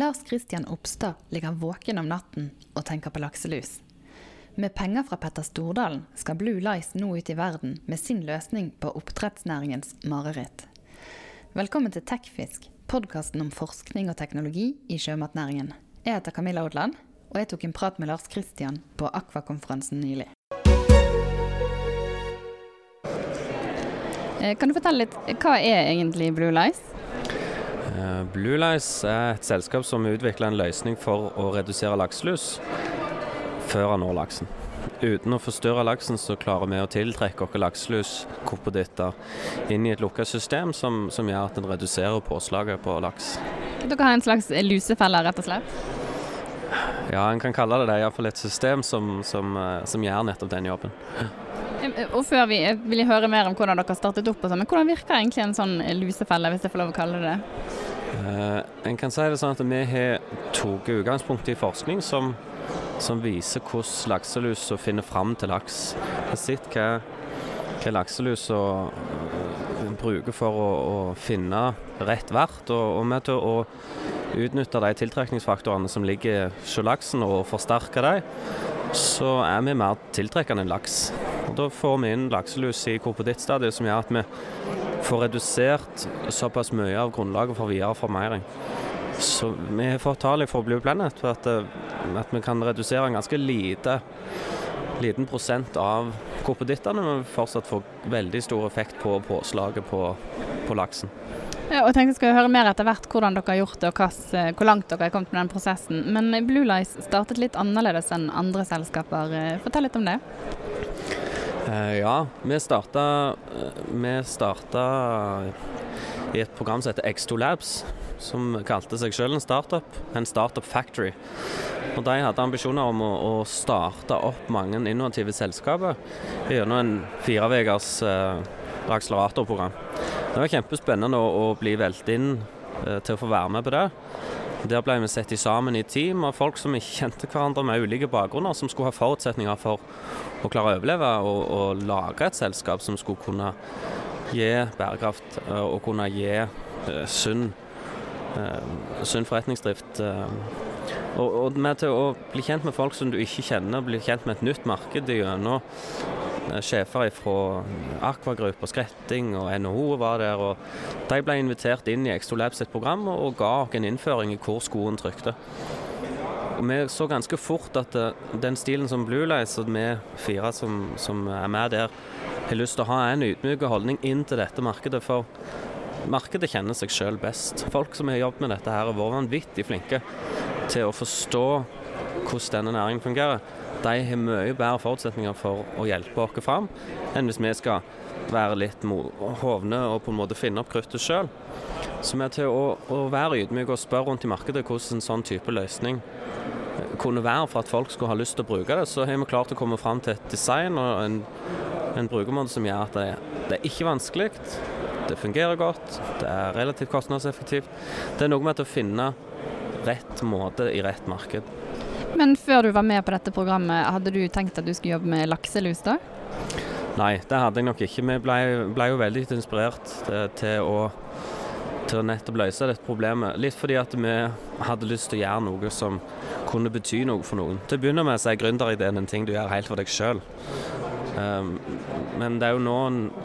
Lars Kristian Opstad ligger våken om natten og tenker på lakselus. Med penger fra Petter Stordalen skal Blue Lice nå ut i verden med sin løsning på oppdrettsnæringens mareritt. Velkommen til Tekfisk, podkasten om forskning og teknologi i sjømatnæringen. Jeg heter Camilla Odland, og jeg tok en prat med Lars Kristian på Aqua-konferansen nylig. Eh, Kan du fortelle litt, hva er egentlig Blue Lice? Eh, Blue Lice er et selskap som utvikler en løsning for å redusere lakselus før han når laksen. Uten å forstyrre laksen, så klarer vi å tiltrekke oss lakselus, koppoditter, inn i et lukket system som, som gjør at en reduserer påslaget på laks. Dere har en slags lusefelle, rett og slett? Ja, en kan kalle det det, iallfall et system som, som, eh, som gjør nettopp den jobben. Eh, Og før vi eh, vil høre mer om hvordan dere startet opp, og sånn, men hvordan virker egentlig en sånn lusefelle, hvis jeg får lov å kalle det det? Uh, en kan si det sånn at vi har tatt utgangspunkt i forskning som, som viser hvordan lakselus finner fram til laks. Vi har sett hva, hva lakselus øh, bruker for å, å finne rett vert, og, og med til å utnytte de tiltrekningsfaktorene som ligger i sjølaksen og forsterke dem, så er vi mer tiltrekkende enn laks. Og Da får vi inn lakselus i korpodittstadiet som gjør at vi får redusert såpass mye av grunnlaget for videre formering. Så vi har fått tall fra Blue Planet for at, eh, at vi kan redusere en ganske lite, liten prosent av korpodittene, men fortsatt få veldig stor effekt på påslaget på, på laksen. Ja, og tenkte jeg skulle høre mer etter hvert hvordan dere har gjort det, og hvilken- eh, hvor langt dere har kommet med den prosessen. Men Blue Lice startet litt annerledes enn andre selskaper. Eh, Fortell litt om det. Eh, ja, vi starta, vi starta i et program som heter X2 Labs, som kalte seg selv en startup, en startup factory. Og De hadde ambisjoner om å, å starte opp mange innovative selskaper gjennom en firevekers eh, akseleratorprogram. Det var kjempespennende å, å bli valgt inn eh, til å få være med på det. Der ble vi satt sammen i team av folk som ikke kjente hverandre med ulike bakgrunner, som skulle ha forutsetninger for å klare å overleve og, og lage et selskap som skulle kunne gi bærekraft eh, og kunne gi eh, sunn, eh, sunn forretningsdrift. eh. og, og med til å bli kjent med folk som du ikke kjenner, bli kjent med et nytt marked gjennom sjefer fra Aquagroup og Skretting og NHO var der. og De ble invitert inn i Exto Labs sitt program og, og ga oss en innføring i hvor skoen trykte. Og Vi så ganske fort at eh, den stilen som Blue Lights og vi fire som, som er med der, har lyst til å ha en ydmyk holdning inn til dette markedet. For markedet kjenner seg sjøl best. Folk som har jobbet med dette her har vært vanvittig flinke til å forstå hvordan denne næringen fungerer. De har mye bedre forutsetninger for å hjelpe oss fram enn hvis vi skal være litt hovne og på en måte finne opp kruttet sjøl. Så vi er til å, å være ydmyke og spørre rundt i markedet hvordan en sånn type løsning eh, kunne være for at folk skulle ha lyst til å bruke det. Så har vi klart å komme fram til et design og en, en brukermåte som gjør at det, det er ikke vanskelig. Det fungerer godt, det er relativt kostnadseffektivt. Det er noe med å finne rett måte i rett marked. Men før du var med på dette programmet, hadde du tenkt at du skulle jobbe med lakselus da? Nei, det hadde jeg nok ikke. Vi ble, ble jo veldig inspirert til, å, til å nettopp løse dette problemet. Litt fordi at vi hadde lyst til å gjøre noe som kunne bety noe for noen. Til å begynne med så er gründerideen en ting du gjør helt for deg sjøl. Um, men det er jo nå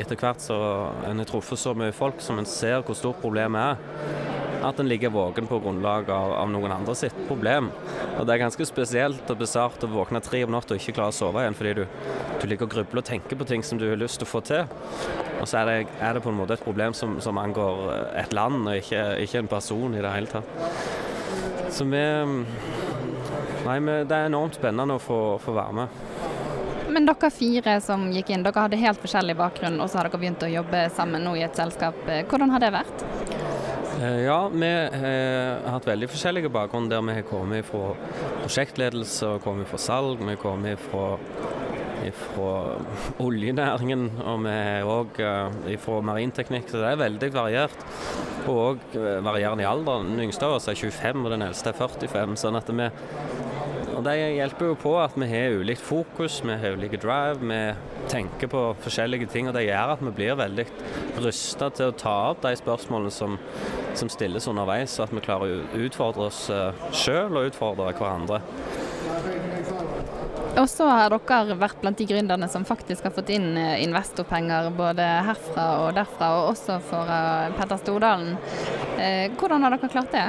etter hvert så en har truffet så mye folk som en ser hvor stort problemet er. At en ligger våken på grunnlag av, av noen andre sitt problem. Og det er ganske spesielt og bisart å våkne tre om natta og ikke klare å sove igjen fordi du, du ligger og grubler og tenker på ting som du har lyst til å få til. Og så er det, er det på en måte et problem som, som angår et land, og ikke, ikke en person i det hele tatt. Så vi Nei, vi, det er enormt spennende å få, få være med. Men dere fire som gikk inn, dere hadde helt forskjellig bakgrunn, og så har dere begynt å jobbe sammen nå i et selskap. Hvordan har det vært? Eh, Ja, vi har hatt veldig forskjellige bakgrunn der vi har kommet fra prosjektledelse, og kommet fra salg, vi har kommet fra, fra oljenæringen, og vi er òg fra marinteknikk, så det er veldig variert. Og òg varierende i alder. Den yngste av oss er 25, og den eldste er 45. sånn at vi og Det hjelper jo på at vi har ulikt fokus, vi har ulike drive, vi tenker på forskjellige ting. og Det gjør at vi blir veldig rusta til å ta opp de spørsmålene som, som stilles underveis, så at vi klarer å utfordre oss sjøl og utfordre hverandre. Og så har dere vært blant de gründerne som faktisk har fått inn investorpenger både herfra og derfra, og også for Petter Stordalen. Hvordan har dere klart det?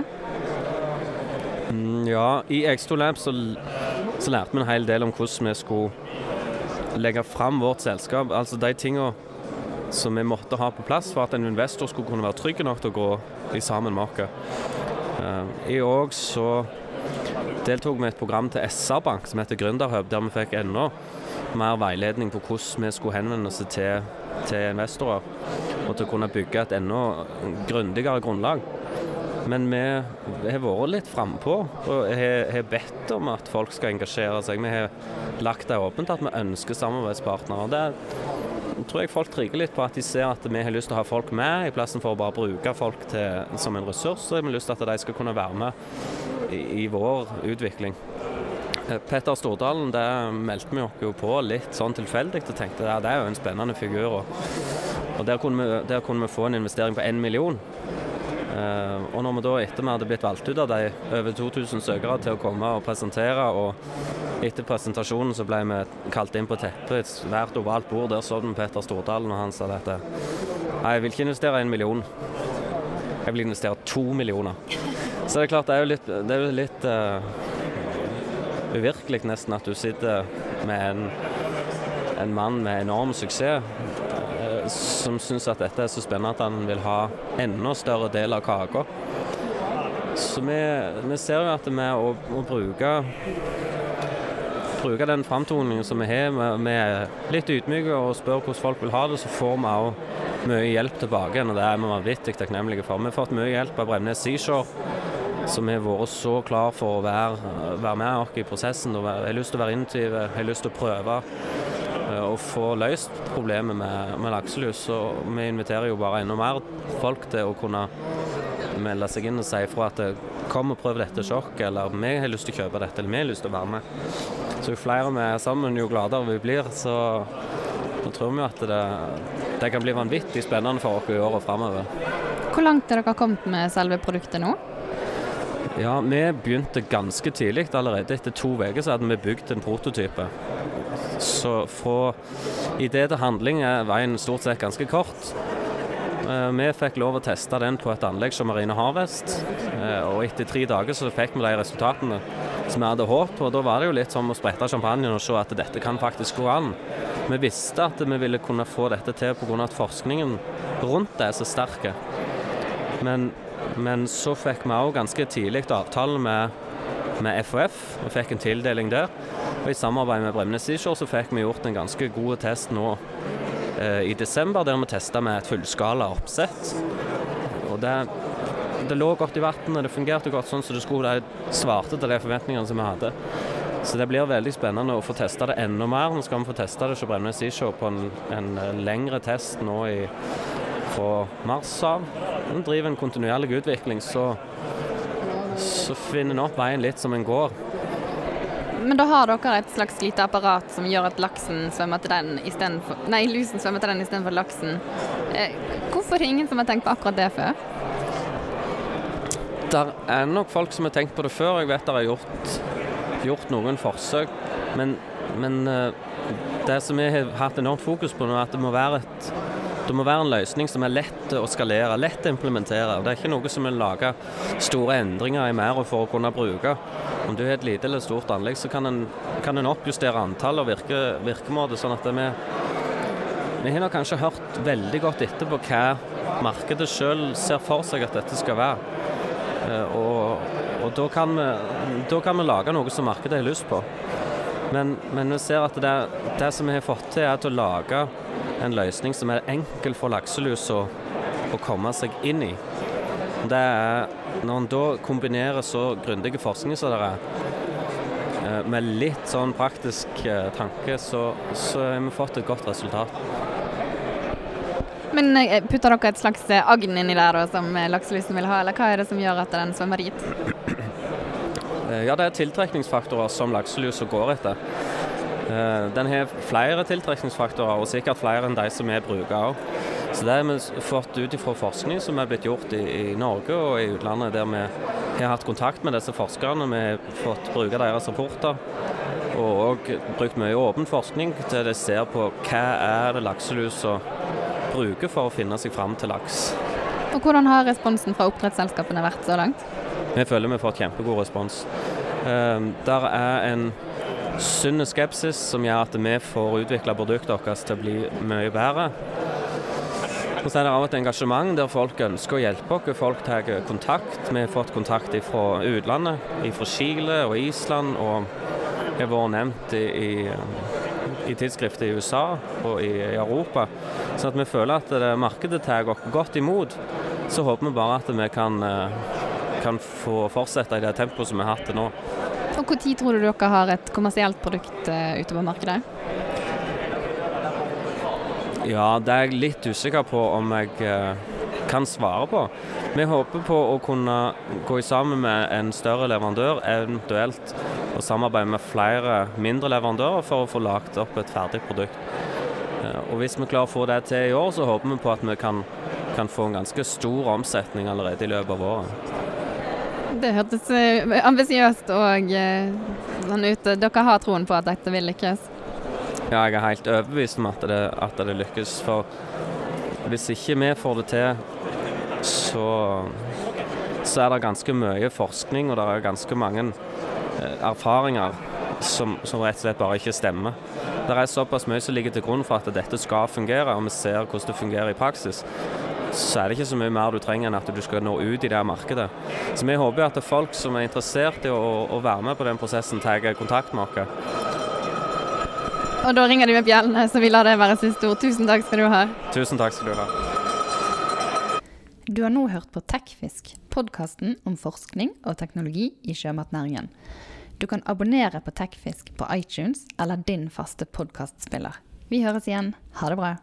Ja, i X2 Lab så, så lærte vi en hel del om hvordan vi skulle legge fram vårt selskap. Altså de tingene som vi måtte ha på plass for at en investor skulle kunne være trygg nok til å gå i sammen med oss. Uh, I år så deltok vi i et program til SR Bank som heter Gründerhub, der vi fikk enda mer veiledning på hvordan vi skulle henvende oss til, til investorer, og til å kunne bygge et enda grundigere grunnlag. Men vi har vært litt frampå og har bedt om at folk skal engasjere seg. Vi har lagt det åpent at vi ønsker samarbeidspartnere. Det tror jeg folk trigger litt på at de ser at vi har lyst til å ha folk med, i plassen for å bare bruke folk til, som en ressurs. Så har vi lyst til at de skal kunne være med i, i vår utvikling. Petter Stordalen det meldte vi oss jo på litt sånn tilfeldig og tenkte at det er jo en spennende figur. Og, og der, kunne vi, der, kunne vi, få en investering på én million. Uh, og når vi da etter vi hadde blitt valgt ut av de over 2000 søkere til å komme og presentere, og etter presentasjonen så ble vi kalt inn på teppet, et svært ovalt bord. Der så vi Petter Stordalen, og han sa dette. Nei, jeg vil ikke investere en million. Jeg vil investere to millioner. Så det er klart, det er jo litt, det er jo litt uh, uvirkelig nesten at du sitter med en, en mann med enorm suksess som syns at dette er så spennende at han vil ha enda større del av kaka. Så vi, vi, ser jo at med å, å bruke, bruke den framtoningen som vi har, vi er litt ydmyke og spør hvordan folk vil ha det, så får vi òg mye hjelp tilbake. Og det er vi vanvittig takknemlige for. Vi har fått mye hjelp av Bremnes Seashore, som har vært så klar for å være, være med oss i prosessen. og Har lyst til å være innovative, har lyst til å prøve å få løst problemet med, med lakselus. Og vi inviterer jo bare enda mer folk til å kunne melde seg inn og si ifra at kom og prøv dette sjokk, eller vi har lyst til å kjøpe dette, eller vi har lyst til å være med. Så jo flere vi er sammen, jo gladere vi blir. Så nå tror vi at det, det kan bli vanvittig spennende for oss i året framover. Hvor langt er dere kommet med selve produktet nå? Ja, Vi begynte ganske tidlig. Allerede etter to uker så hadde vi bygd en prototype. Så fra idé til handling er veien stort sett ganske kort. Eh, vi fikk lov å teste den på et anlegg som Marine Harvest. Eh, og etter tre dager så fikk vi de resultatene som vi hadde håpet. Og da var det jo litt som å sprette champagnen og se at dette kan faktisk gå an. Vi visste at vi ville kunne få dette til pga. at forskningen rundt det er så sterk. Men, men, så fikk vi òg ganske tidlig avtale med, med FHF. Vi fikk en tildeling der. Og I samarbeid med Bremnes Seashore så fikk vi gjort en ganske god test nå eh, i desember, der vi testa med et fullskala oppsett. Og det, det lå godt i vannet, det fungerte godt sånn som det skulle. Det svarte til de forventningene som vi hadde. Så det blir veldig spennende å få testa det enda mer. Nå skal vi få testa det hos Bremnes Seashore på en, en, lengre test nå i, fra mars av. Vi driver en kontinuerlig utvikling, så, så finner en opp veien litt som en går. Men da har dere et slags lite apparat som gjør at laksen svømmer til den istedenfor Nei, lusen svømmer til den istedenfor laksen. Eh, hvorfor er det ingen som har tenkt på akkurat det før? Der er nok folk som har tenkt på det før. Jeg vet det er gjort, gjort noen forsøk. Men, men eh, det som vi har hatt enormt fokus på nå, er at det må være et det må være en løsning som er lett å skalere, lett å implementere. Det er ikke noe som vil lage store endringer i mer for å kunne bruke. Om du har et lite eller stort anlegg, så kan en, kan en oppjustere antall og virke, virkemåte. sånn at vi, vi har kanskje hørt veldig godt etter på hva markedet sjøl ser for seg at dette skal være. Eh, og, og da, kan vi, da, kan vi, lage noe som markedet har lyst på. Men, men vi ser at det, det som vi har fått til, er å lage en løsning som er enkel for lakselus å, å komme seg inn i. Det er Når en da kombinerer så grundige forskning som det er, eh, med litt sånn praktisk eh, tanke, så, så har vi fått et godt resultat. Men eh, putter dere et slags agn inni der da, som lakselusen vil ha, eller hva er det som gjør at den svømmer dit? Ja, det er tiltrekningsfaktorer som lakselusa går etter. Eh, den har flere tiltrekningsfaktorer, og sikkert flere enn de som vi bruker òg. Så det har vi fått ut ifra forskning som er blitt gjort i, i Norge og i utlandet, der vi har hatt kontakt med disse forskerne. Vi har fått bruke deres rapporter. Og òg brukt mye åpen forskning til de ser på hva er det lakselusa bruker for å finne seg fram til laks. Og Hvordan har responsen fra oppdrettsselskapene vært så langt? Vi føler vi har fått kjempegod respons. Um, der er en sunn skepsis som gjør at vi får utvikla produktet vårt til å bli mye bedre. Og så er det av et engasjement der folk ønsker å hjelpe oss. Folk tar kontakt. Vi har fått kontakt fra utlandet, fra Chile og Island. Og har vært nevnt i, i, tidsskrifter i USA og i, Europa. Så vi føler at det, markedet tar oss godt imot. Så håper vi bare at vi kan, kan få fortsette i det tempoet som vi har hatt til nå. Og Når tror du dere har et kommersielt produkt ute på markedet? Ja, det er jeg litt usikker på om jeg eh, kan svare på. Vi håper på å kunne gå sammen med en større leverandør, eventuelt å samarbeide med flere mindre leverandører for å få lagt opp et ferdig produkt. Eh, og Hvis vi klarer å få det til i år, så håper vi på at vi kan, kan få en ganske stor omsetning allerede i løpet av året. Det hørtes eh, ambisiøst og sånn ut. Dere har troen på at dette vil lykkes? Ja, jeg er helt overbevist om at det, at det lykkes. For hvis ikke vi får det til, så, så er det ganske mye forskning og det er ganske mange eh, erfaringer som, som, rett og slett bare ikke stemmer. Det er såpass mye som ligger til grunn for at dette skal fungere, og vi ser hvordan det fungerer i praksis. Så er det ikke så mye mer du trenger enn at du skal nå ut i det markedet. Så vi håper at folk som er interessert i å, å være med på den prosessen, tar kontakt med oss. Og da ringer de med bjellene, så vi lar det være siste ord. Tusen takk skal du ha. Tusen takk skal du ha. Du har nå hørt på Tekfisk, podkasten om forskning og teknologi i sjømatnæringen. Du kan abonnere på Tekfisk på iTunes eller din faste podkastspiller. Vi høres igjen. Ha det bra.